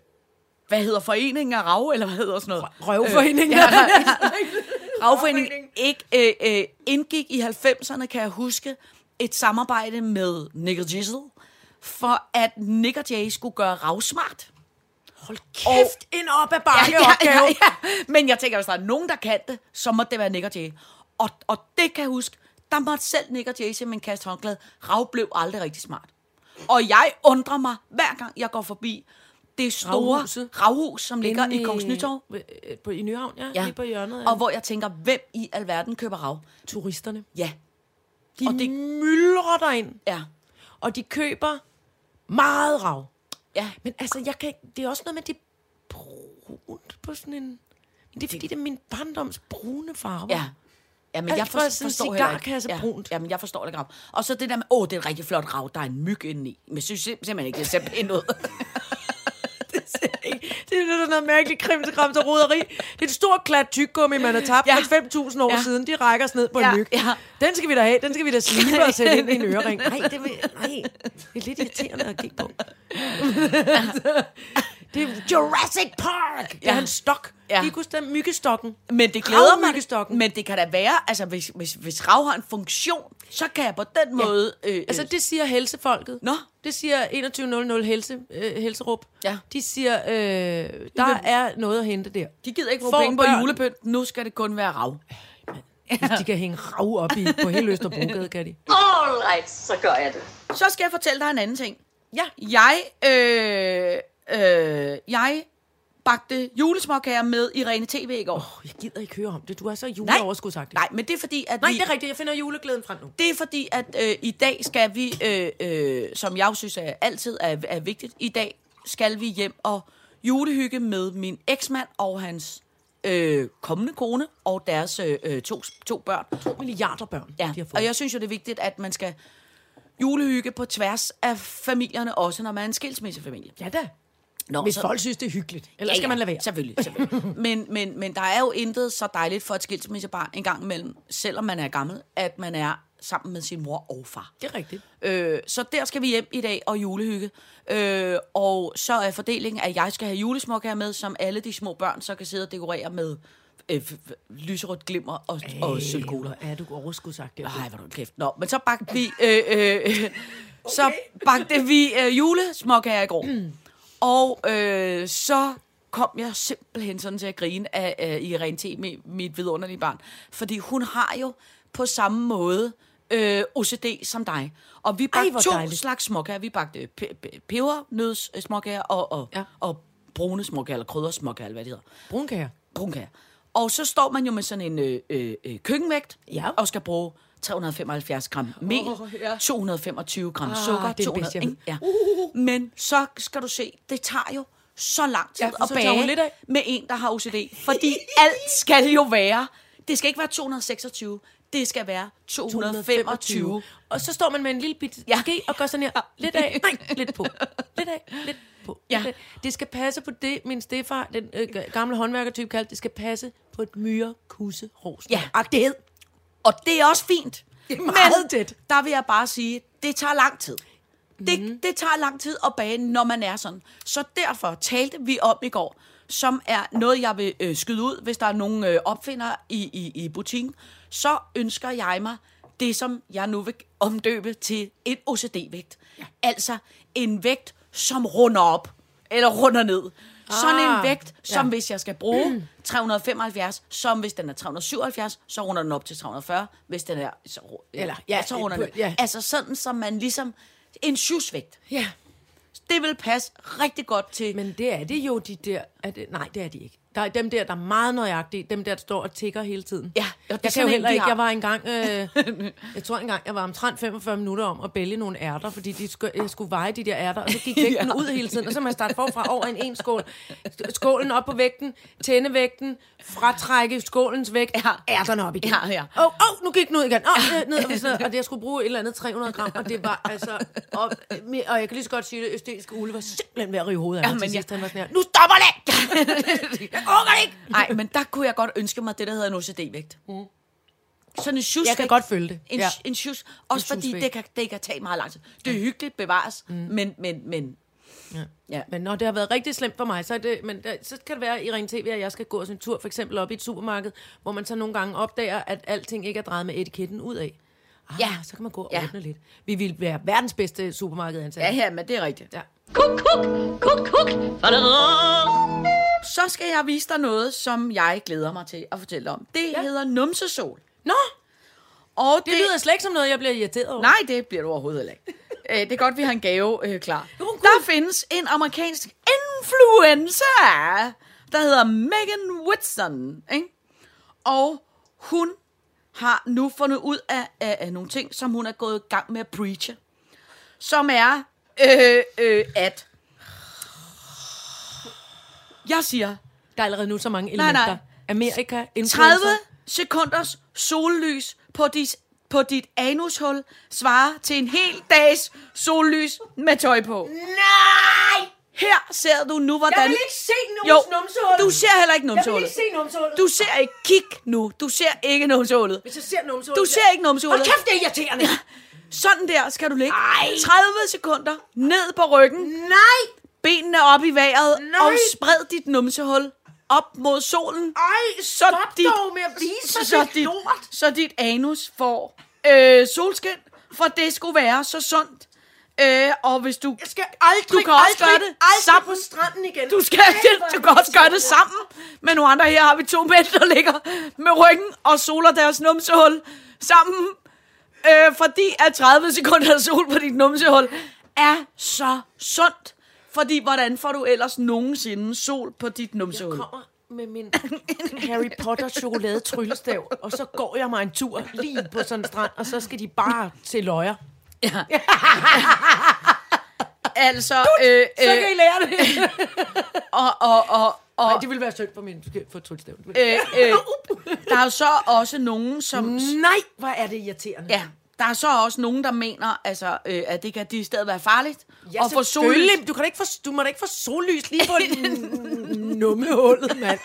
hvad hedder foreningen af rav, eller hvad hedder sådan noget? Røvforeningen. Øh, ja, Ravforeningen ikke øh, øh, indgik i 90'erne, kan jeg huske, et samarbejde med Nick Jizzle, for at Nick og Jay skulle gøre rav smart. Hold kæft, en op ad bakke ja, opgave. ja, ja. Men jeg tænker, hvis der er nogen, der kan det, så må det være Nick og Jay. Og, og det kan jeg huske, der måtte selv Nick og Jay simpelthen kaste håndklæde. Rav blev aldrig rigtig smart. Og jeg undrer mig, hver gang jeg går forbi det store Ravhuset. ravhus, som ligger Inde i Kongens Nytorv. øh, På, I Nyhavn, ja, ja. Lige på hjørnet. Ja. Og hvor jeg tænker, hvem i alverden køber rav? turisterne. Ja. De Og og det myldrer derind. Ja. Og de køber meget rav. Ja. Men altså, jeg kan, ikke- det er også noget med, det er brunt på sådan en... Men det er fordi, det er min barndoms brune farve. Ja. Ja, men Alt jeg for, sådan en forstår ikke. cigarkasse ja. brunt. Ja, men jeg forstår det ikke. Og så det der med, åh, det er et rigtig flot rav, der er en myg indeni. Men jeg synes sim- simpelthen ikke, det ser pænt ud. Det er sådan noget mærkeligt krimsekram til roderi. Det er et stort klat tyggegummi, man har tabt Ja. ja. for 5.000 år Ja. ja. siden. De rækker os ned på Ja, en myg. ja. Den skal vi da have. Den skal vi da slibe og sætte ind i en ørering. Nej, det, vil, nej, det er lidt irriterende at kigge på. det er Jurassic Park. Det er Ja. hans stok. Ja. Ja. De kunne stemme myggestokken. Men det glæder mig. Ravmyggestokken. Men det kan da være, altså hvis, hvis, hvis rav har en funktion, så kan jeg på den Ja. måde... Øh, Altså, det siger helsefolket. Nå. Det siger 2100 helse, øh, Helserup. Ja. De siger, øh, der er noget at hente der. de gider ikke få får penge på julepynt. Nu skal det kun være rav. De kan hænge rav op i, på hele Østerbrogade, kan de. All right, så gør jeg det. Så skal jeg fortælle dig en anden ting. Ja. Jeg, øh, øh, jeg bagte julesmåkager med Irene TV i går. Oh, jeg gider ikke høre om det. Du er så juleoverskudsagtig. Nej, men det er fordi, at Nej, vi... det er rigtigt. Jeg finder juleglæden frem nu. Det er fordi, at øh, i dag skal vi, øh, øh, som jeg synes er altid er, er vigtigt, i dag skal vi hjem og julehygge med min eksmand og hans øh, kommende kone og deres øh, øh, to, to børn. To milliarder børn, Ja, de har fået. og jeg synes jo, det er vigtigt, at man skal julehygge på tværs af familierne, også når man er en skilsmissefamilie. Ja da. Nå, Hvis så- folk synes, det er hyggeligt. Ellers skal man lade være. Selvfølgelig, selvfølgelig. men, men, men der er jo intet så dejligt for et skilsmissebarn en gang imellem, selvom man er gammel, at man er sammen med sin mor og far. Det er rigtigt. Øh, så der skal vi hjem i dag og julehygge. Øh, og så er fordelingen, at jeg skal have julesmåkager med, som alle de små børn så kan sidde og dekorere med øh, lyserødt glimmer og, og sølvkugler. Hvor er du overskudsagtig. Nej, hvor er du kæft. Nå, men så bagte vi, øh, øh, øh, så bagte vi øh, julesmåkager i går. Og øh, så kom jeg simpelthen sådan til at grine af, af Irene T., mit, mit vidunderlige barn. Fordi hun har jo på samme måde øh, OCD som dig. Og vi Ej, bagte hvor to dejligt. slags småkager. Vi bagte pe- pe- pebernøds og, og, Ja. og brune småkager, eller kryddersmåkager, eller hvad det hedder Brunkager. brunkager. Og så står man jo med sådan en øh, øh, øh, køkkenvægt, Ja. og skal bruge 375 gram mel, Åh, ja. 225 gram Ah, sukker, det er det 200, bedste, jeg ikke? Ja. Men så skal du se, det tager jo så lang tid Ja, at bage lidt af. med en, der har OCD. Fordi alt skal jo være, det skal ikke være 226, det skal være 225. Og så står man med en lille bit Ja. ja. ske og gør sådan her. Lidt af. Nej, lidt på. Lidt af. Lidt på. Ja. Lidt af. Det skal passe på det, min stefar, den øh, gamle håndværkertype kaldte, det skal passe på et myre kusse ros. Ja. Og det Og det er også fint. Det er meget Men tæt. der vil jeg bare sige, det tager lang tid. Det, Mhm. det tager lang tid at bage, når man er sådan. Så derfor talte vi om i går, som er noget, jeg vil øh, skyde ud, hvis der er nogen øh, opfinder i, i, i butikken. Så ønsker jeg mig det, som jeg nu vil omdøbe til en OCD-vægt. Ja. Altså en vægt, som runder op, eller runder ned. Sådan en Ah, vægt, som ja. hvis jeg skal bruge 375, som hvis den er 377, så runder den op til 340. Hvis den er... Så, ru- Eller, ja, så runder den. ja. Altså sådan, som man ligesom... En sjusvægt. Ja. Det vil passe rigtig godt til... Men det er det jo, de der... Er det, nej, det er de ikke. Der er dem der, der er meget nøjagtige. Dem der, der står og tigger hele tiden. Ja, og det jeg kan jo heller ikke. Jeg var engang... Øh, jeg tror engang, jeg var omtrent 45 minutter om at bælge nogle ærter, fordi de skulle, jeg skulle veje de der ærter, og så gik vægten ja. ud hele tiden, og så må jeg starte forfra over en en skål. Skålen op på vægten, tænde vægten, fratrække skålens vægt, Ja. ærterne op igen. Ja, ja. Åh, oh, oh, nu gik den ud igen. Oh, ned, og, sådan noget. og det, jeg skulle bruge et eller andet 300 gram, og det var altså... Og, og jeg kan lige så godt sige det, østetiske Ole var simpelthen ved at rive hovedet af Ja, mig til men sidst. jeg- Han var sådan her, nu stopper det! orker det ikke! Nej, men der kunne jeg godt ønske mig det, der hedder en OCD-vægt. Mm. Sådan en sjus Jeg kan godt følge det. En, Ja. ja. en sjus. Også En fordi sjusvægt. det kan, det kan tage meget lang tid. Det er hyggeligt bevares, mm. men, men, men Ja. Men når det har været rigtig slemt for mig, så, det, men der, så kan det være i Ring TV, at jeg skal gå sådan en tur, for eksempel op i et supermarked, hvor man så nogle gange opdager, at alting ikke er drejet med etiketten ud af. Ah, Ja. så kan man gå og Ja. ordne lidt. Vi vil være verdens bedste supermarked, antager ja, ja, men det er rigtigt. Ja. Kuk, kuk, kuk, kuk. Så skal jeg vise dig noget, som jeg glæder mig til at fortælle om. Det Ja. hedder numsesol. Nå, Og det lyder slet ikke som noget, jeg bliver irriteret over. Nej, det bliver du overhovedet heller ikke. Øh, det er godt, vi har en gave øh, klar. Jo. Der findes en amerikansk influencer, der hedder Megan Whitson. Ikke? Og hun har nu fundet ud af, af, af nogle ting, som hun er gået i gang med at preache. Som er, øh, øh, at... Jeg siger, Der er allerede nu så mange Nej, elementer. nej. Amerika, 30 influencer. sekunders sollys på dit, på dit anushul svarer til en hel dags sollys med tøj på. Nej! Her ser du nu, hvordan... Jeg vil ikke se nogens jo, numsehul. du ser heller ikke Jeg vil numsehullet. ikke se numsehullet. Du ser ikke... Kig nu. Du ser ikke numsehullet. Hvis jeg ser numsehullet... Du ser ikke numsehullet. Hold kæft, det er irriterende. Sådan der skal du ligge. Ej. 30 sekunder ned på ryggen. Nej! Benene op i vejret. Nej. Og spred dit numsehul op mod solen. Ej, så stop dit, dog med at vise mig så det dit, lort. så dit anus får øh, solskin, for det skulle være så sundt. Øh, og hvis du... Jeg skal aldrig, Du kan også aldrig, gøre det aldrig sammen. på stranden igen. Du, skal, du kan også gøre det sammen med nogle andre. Her har vi to mænd, der ligger med ryggen og soler deres numsehul sammen. Øh, fordi at 30 sekunder sol på dit numsehul er så sundt. Fordi hvordan får du ellers nogensinde sol på dit numsehul? kommer med min Harry Potter chokolade tryllestav, og så går jeg mig en tur lige på sådan en strand, og så skal de bare til løjer. Altså, øh, Så kan I øh, lære det. og, og, og, og Nej, det ville være synd for min for tryllestav. øh, øh, der er jo så også nogen, som... Nej, hvor er det irriterende. Ja, der er så også nogen, der mener, altså, øh, at det kan de stedet være farligt. Ja, få selvfølgelig. sollys. Du, kan ikke få, du må da ikke få sollys lige på nummehullet, mand.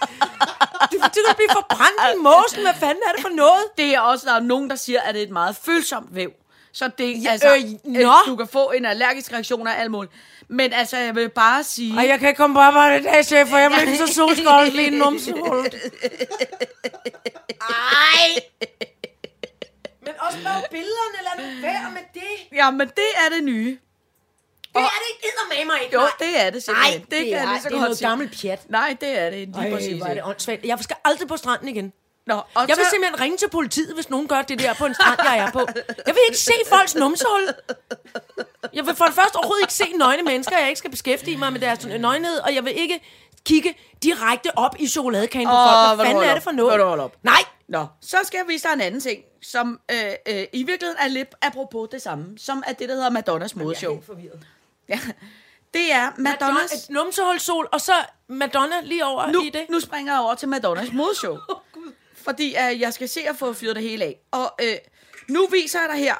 Du, du kan blive forbrændt i mosen. Hvad fanden er det for noget? Det er også, der er nogen, der siger, at det er et meget følsomt væv. Så det, Ja, altså, øh, nå. du kan få en allergisk reaktion af alt muligt. Men altså, jeg vil bare sige... Ej, jeg kan ikke komme på arbejde i dag, chef, for jeg bliver ikke så solskold lige numsehullet. Ej! Men også bare billederne, lad nu være med det. Ja, men det er det nye. Det er det ikke med mig ikke. Jo, nej. det er det simpelthen. Ej, det, jeg er, lige så det er noget gammelt pjat. Nej, det er det lige Ej, præcis. hvor er det åndssvagt. Jeg skal aldrig på stranden igen. Nå, og Jeg vil så- simpelthen ringe til politiet, hvis nogen gør det der på en strand, jeg er på. Jeg vil ikke se folks numsehul. Jeg vil for det første overhovedet ikke se nøgne mennesker. Jeg ikke skal beskæftige mig med deres nøgenhed, og jeg vil ikke kigge direkte op i chokoladekagen på folk. Hvad fanden er det for noget? Op. Nej! Nå, så skal jeg vise dig en anden ting, som øh, øh, i virkeligheden er lidt apropos det samme, som er det, der hedder Madonnas modeshow. forvirret. Ja. Det er Madonnas... Madonnas... Et numsehulsol, og så Madonna lige over Nu, i det. nu springer jeg over til Madonnas modeshow. fordi øh, jeg skal se at få fyret det hele af. Og øh, nu viser jeg dig her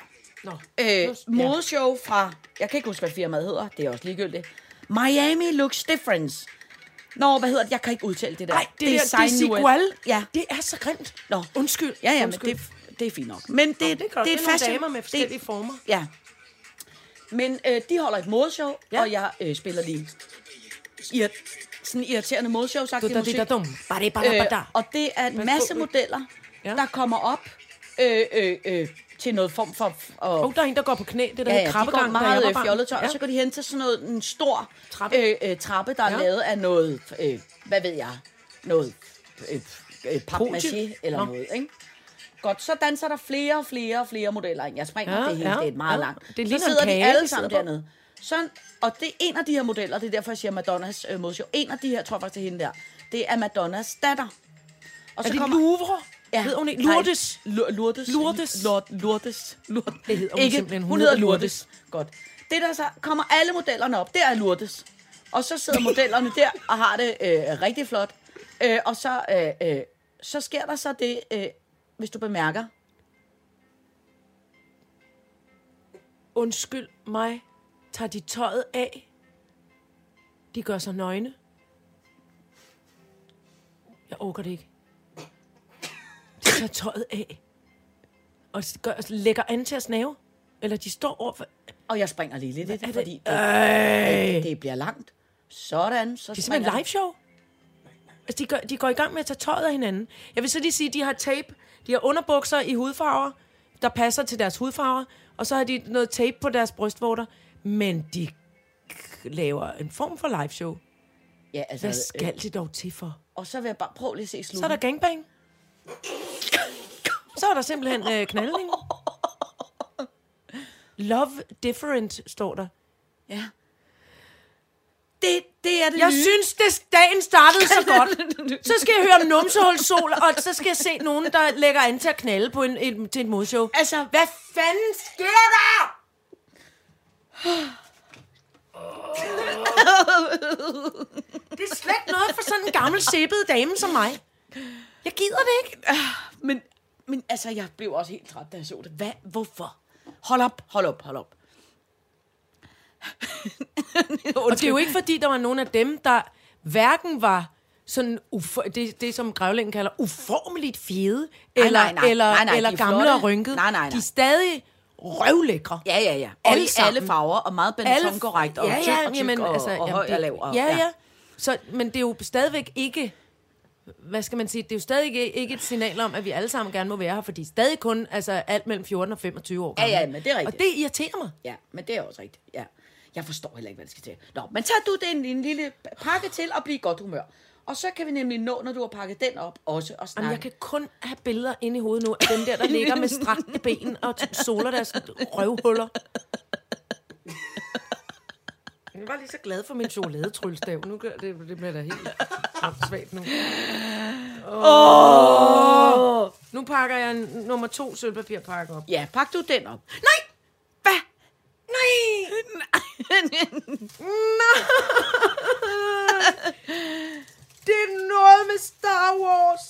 Nå. øh, Nu- modeshow fra... Jeg kan ikke huske, hvad firmaet hedder. Det er også ligegyldigt. Miami Looks Difference. Nå, hvad hedder det? Jeg kan ikke udtale det der. Nej, det, det der Design desigual, Ja. det er så grimt. Nå. Undskyld. Ja, ja, men Undskyld. det, det er fint nok. Men det, Nå, det er det er Det et er fashion... damer med forskellige det, former. Ja. Men øh, de holder et modeshow, Ja. og jeg øh, spiller lige ir- sådan irriterende modeshow, sagt Du, da, musik. Øh, og det er en masse modeller, Ja. der kommer op øh, øh, øh, til noget form for... Og, Oh, der er en, der går på knæ. Det der ja, ja, ja, de krabbegang, går meget var øh, barn. fjollet tøj, ja. Og så går de hen til sådan noget, en stor Trappe. øh, øh, trappe, der er Ja. lavet af noget, øh, hvad ved jeg, noget øh, øh, papmaché eller Nå. noget, ikke? Godt, så danser der flere og flere og flere modeller ind. Jeg springer Ja, det hele, ja, det er et meget ja. langt. Det så sidder de alle sammen dernede. Sådan, og det er en af de her modeller, det er derfor, jeg siger Madonnas øh, modeshow. En af de her, tror jeg faktisk, det er hende der. det er Madonnas datter. Og Er det Louvre? Ja. Hedder hun ikke? Lourdes? Lourdes. Lourdes. Lord, Lourdes. Lourdes. Det hedder hun ikke. simpelthen. Hun, Hun hedder hedder Lourdes. Godt. Det der så kommer alle modellerne op, det er Lourdes. Og så sidder modellerne der og har det øh, rigtig flot. Øh, og så, øh, øh, så sker der så det, øh, hvis du bemærker. Undskyld mig. Tager de tøjet af? De gør sig nøgne. Jeg orker det ikke. De tager tøjet af. Og gør, lægger an til at snave. Eller de står over for... Og jeg springer lige lidt i det, det? fordi det, Ej. det bliver langt. Sådan, så Det er simpelthen live show. Altså, de, gør, de går i gang med at tage tøjet af hinanden. Jeg vil så lige sige, at de har tape. De har underbukser i hudfarver, der passer til deres hudfarver. Og så har de noget tape på deres brystvorter. Men de laver en form for live show. Ja, altså, Hvad øh, skal de dog til for? og så vil jeg bare prøve lige at se Så er slutten. der gangbang. Så er der simpelthen øh, knaldning. Love different, står der. Ja. Det, det er det Jeg nye. synes, det dagen startede så godt. Så skal jeg høre om numsehulssol, og så skal jeg se nogen, der lægger an til at knalde på en, en, til et modshow. Altså, Hvad fanden sker der? Det er slet ikke noget for sådan en gammel sæbet dame som mig. Jeg gider det ikke. Men, men altså, jeg blev også helt træt, da jeg så det. Hvad? Hvorfor? Hold op, hold op, hold op. Og det er jo ikke, fordi der var nogen af dem, der hverken var sådan ufo- det, det, som grævlingen kalder uformeligt fede, eller, nej, nej. eller, Nej, nej, eller de er gamle flotte. og rynkede. Nej, nej, nej. De er stadig røvlækre. Ja, ja, ja. Og Alle i sammen. alle farver, og meget Benetton-korrekt, og ja, tyk ja, og tyk, jamen, og, altså, og jamen, høj det- og lav. Og, ja, ja. Så, men det er jo stadigvæk ikke, hvad skal man sige, det er jo stadig ikke, ikke et signal om, at vi alle sammen gerne må være her, fordi stadig kun altså, alt mellem 14 og 25 år Ja, gamle. ja, men det er rigtigt. Og det irriterer mig. Ja, men det er også rigtigt. Ja. Jeg forstår heller ikke, hvad det skal til. Nå, men tager du den en lille pakke til og blive i godt humør. Og så kan vi nemlig nå, når du har pakket den op, også at snakke. Jamen, jeg kan kun have billeder inde i hovedet nu af dem der, der ligger med strakte ben og soler deres røvhuller. Jeg var lige så glad for min chokoladetrylstav. Nu gør det, det bliver da helt svagt nu. Oh. Nu pakker jeg nummer to sølvpapirpakke op. Ja, pak du den op. Nej! Hvad? Nej! Det er noget med Star Wars.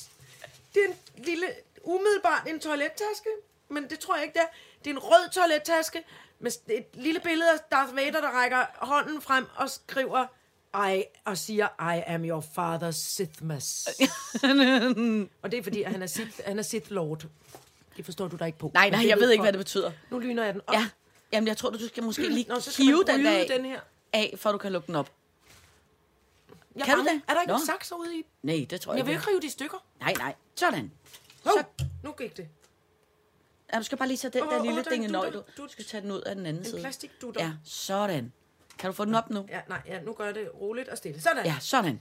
Det er en lille, umiddelbart en toilettaske, men det tror jeg ikke, det er. Det er en rød toilettaske med et lille billede af Darth Vader, der rækker hånden frem og skriver, I, og siger, I am your father's Sithmas. og det er fordi, at han er Sith, han er Sith Lord. Det forstår du da ikke på. Nej, nej, jeg ved ikke, hvad det betyder. Nu lyner jeg den op. Ja, jamen jeg tror, du skal måske lige Nå, så skal hive den der den her. af, for du kan lukke den op. Jeg Kan du det? Er der ikke Nå. en sakser ude i? Nej, det tror jeg, Jeg vil ikke. ikke rive de i stykker. Nej, nej. Sådan. Hov, Så- nu gik det. Ja, du skal bare lige tage den Åh, der åh, lille den dinge nøj, du. Du skal tage den ud af den anden En side. plastikdutter. Ja, sådan. Kan du få den op nu? Ja, nej, ja, nu gør jeg det roligt og stille. Sådan. Ja, sådan.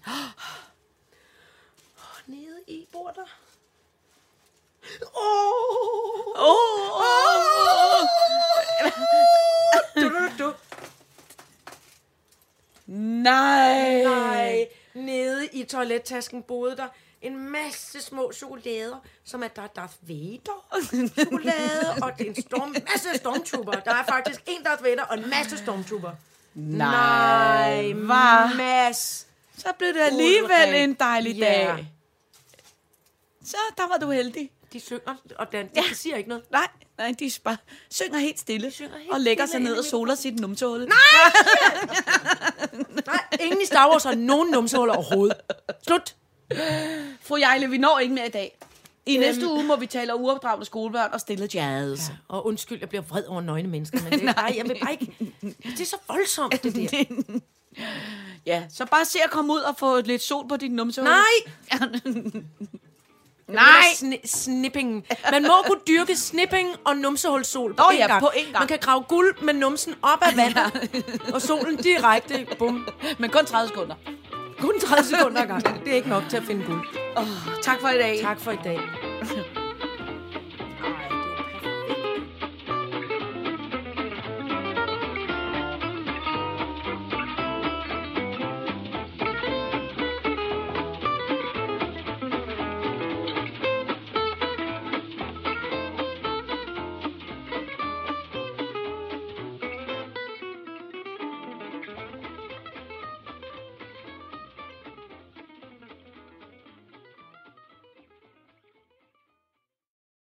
Nede i bor der. Åh! Åh, oh, du. Nej. Nej, nede i toilettasken boede der en masse små chokolader, som at der er Darth Vader chokolade, og det er en storm, masse stormtrooper. Der er faktisk en Darth Vader og en masse stormtrooper. Nej, hvad? Mads. Så blev det alligevel en dejlig Ja. dag. Så der var du heldig. De synger, og den, de siger ikke noget. Nej, nej, de bare synger helt stille. synger helt og lægger stille sig ned og soler sit numsehul. Nej! Nej, ingen i Star Wars har nogen numsehuller overhovedet. Slut. Fru Jejle, vi når ikke mere i dag. I næste uge må vi tale om uopdragende skolebørn og stille jazz. Ja, og undskyld, jeg bliver vred over nøgne mennesker, men det, nej, jeg vil bare ikke... Det er så voldsomt, det der. Ja, så bare se at komme ud og få lidt sol på dit numsehul. Nej! Nej! Sni- snipping. Man må kunne dyrke snipping og numsehulssol på, én ja, gang. på én gang. Man kan grave guld med numsen op af vandet, og solen direkte, bum. Men kun 30 sekunder. Kun 30 sekunder ad gangen. Det er ikke nok til at finde guld. Tak for i dag. Tak for i dag.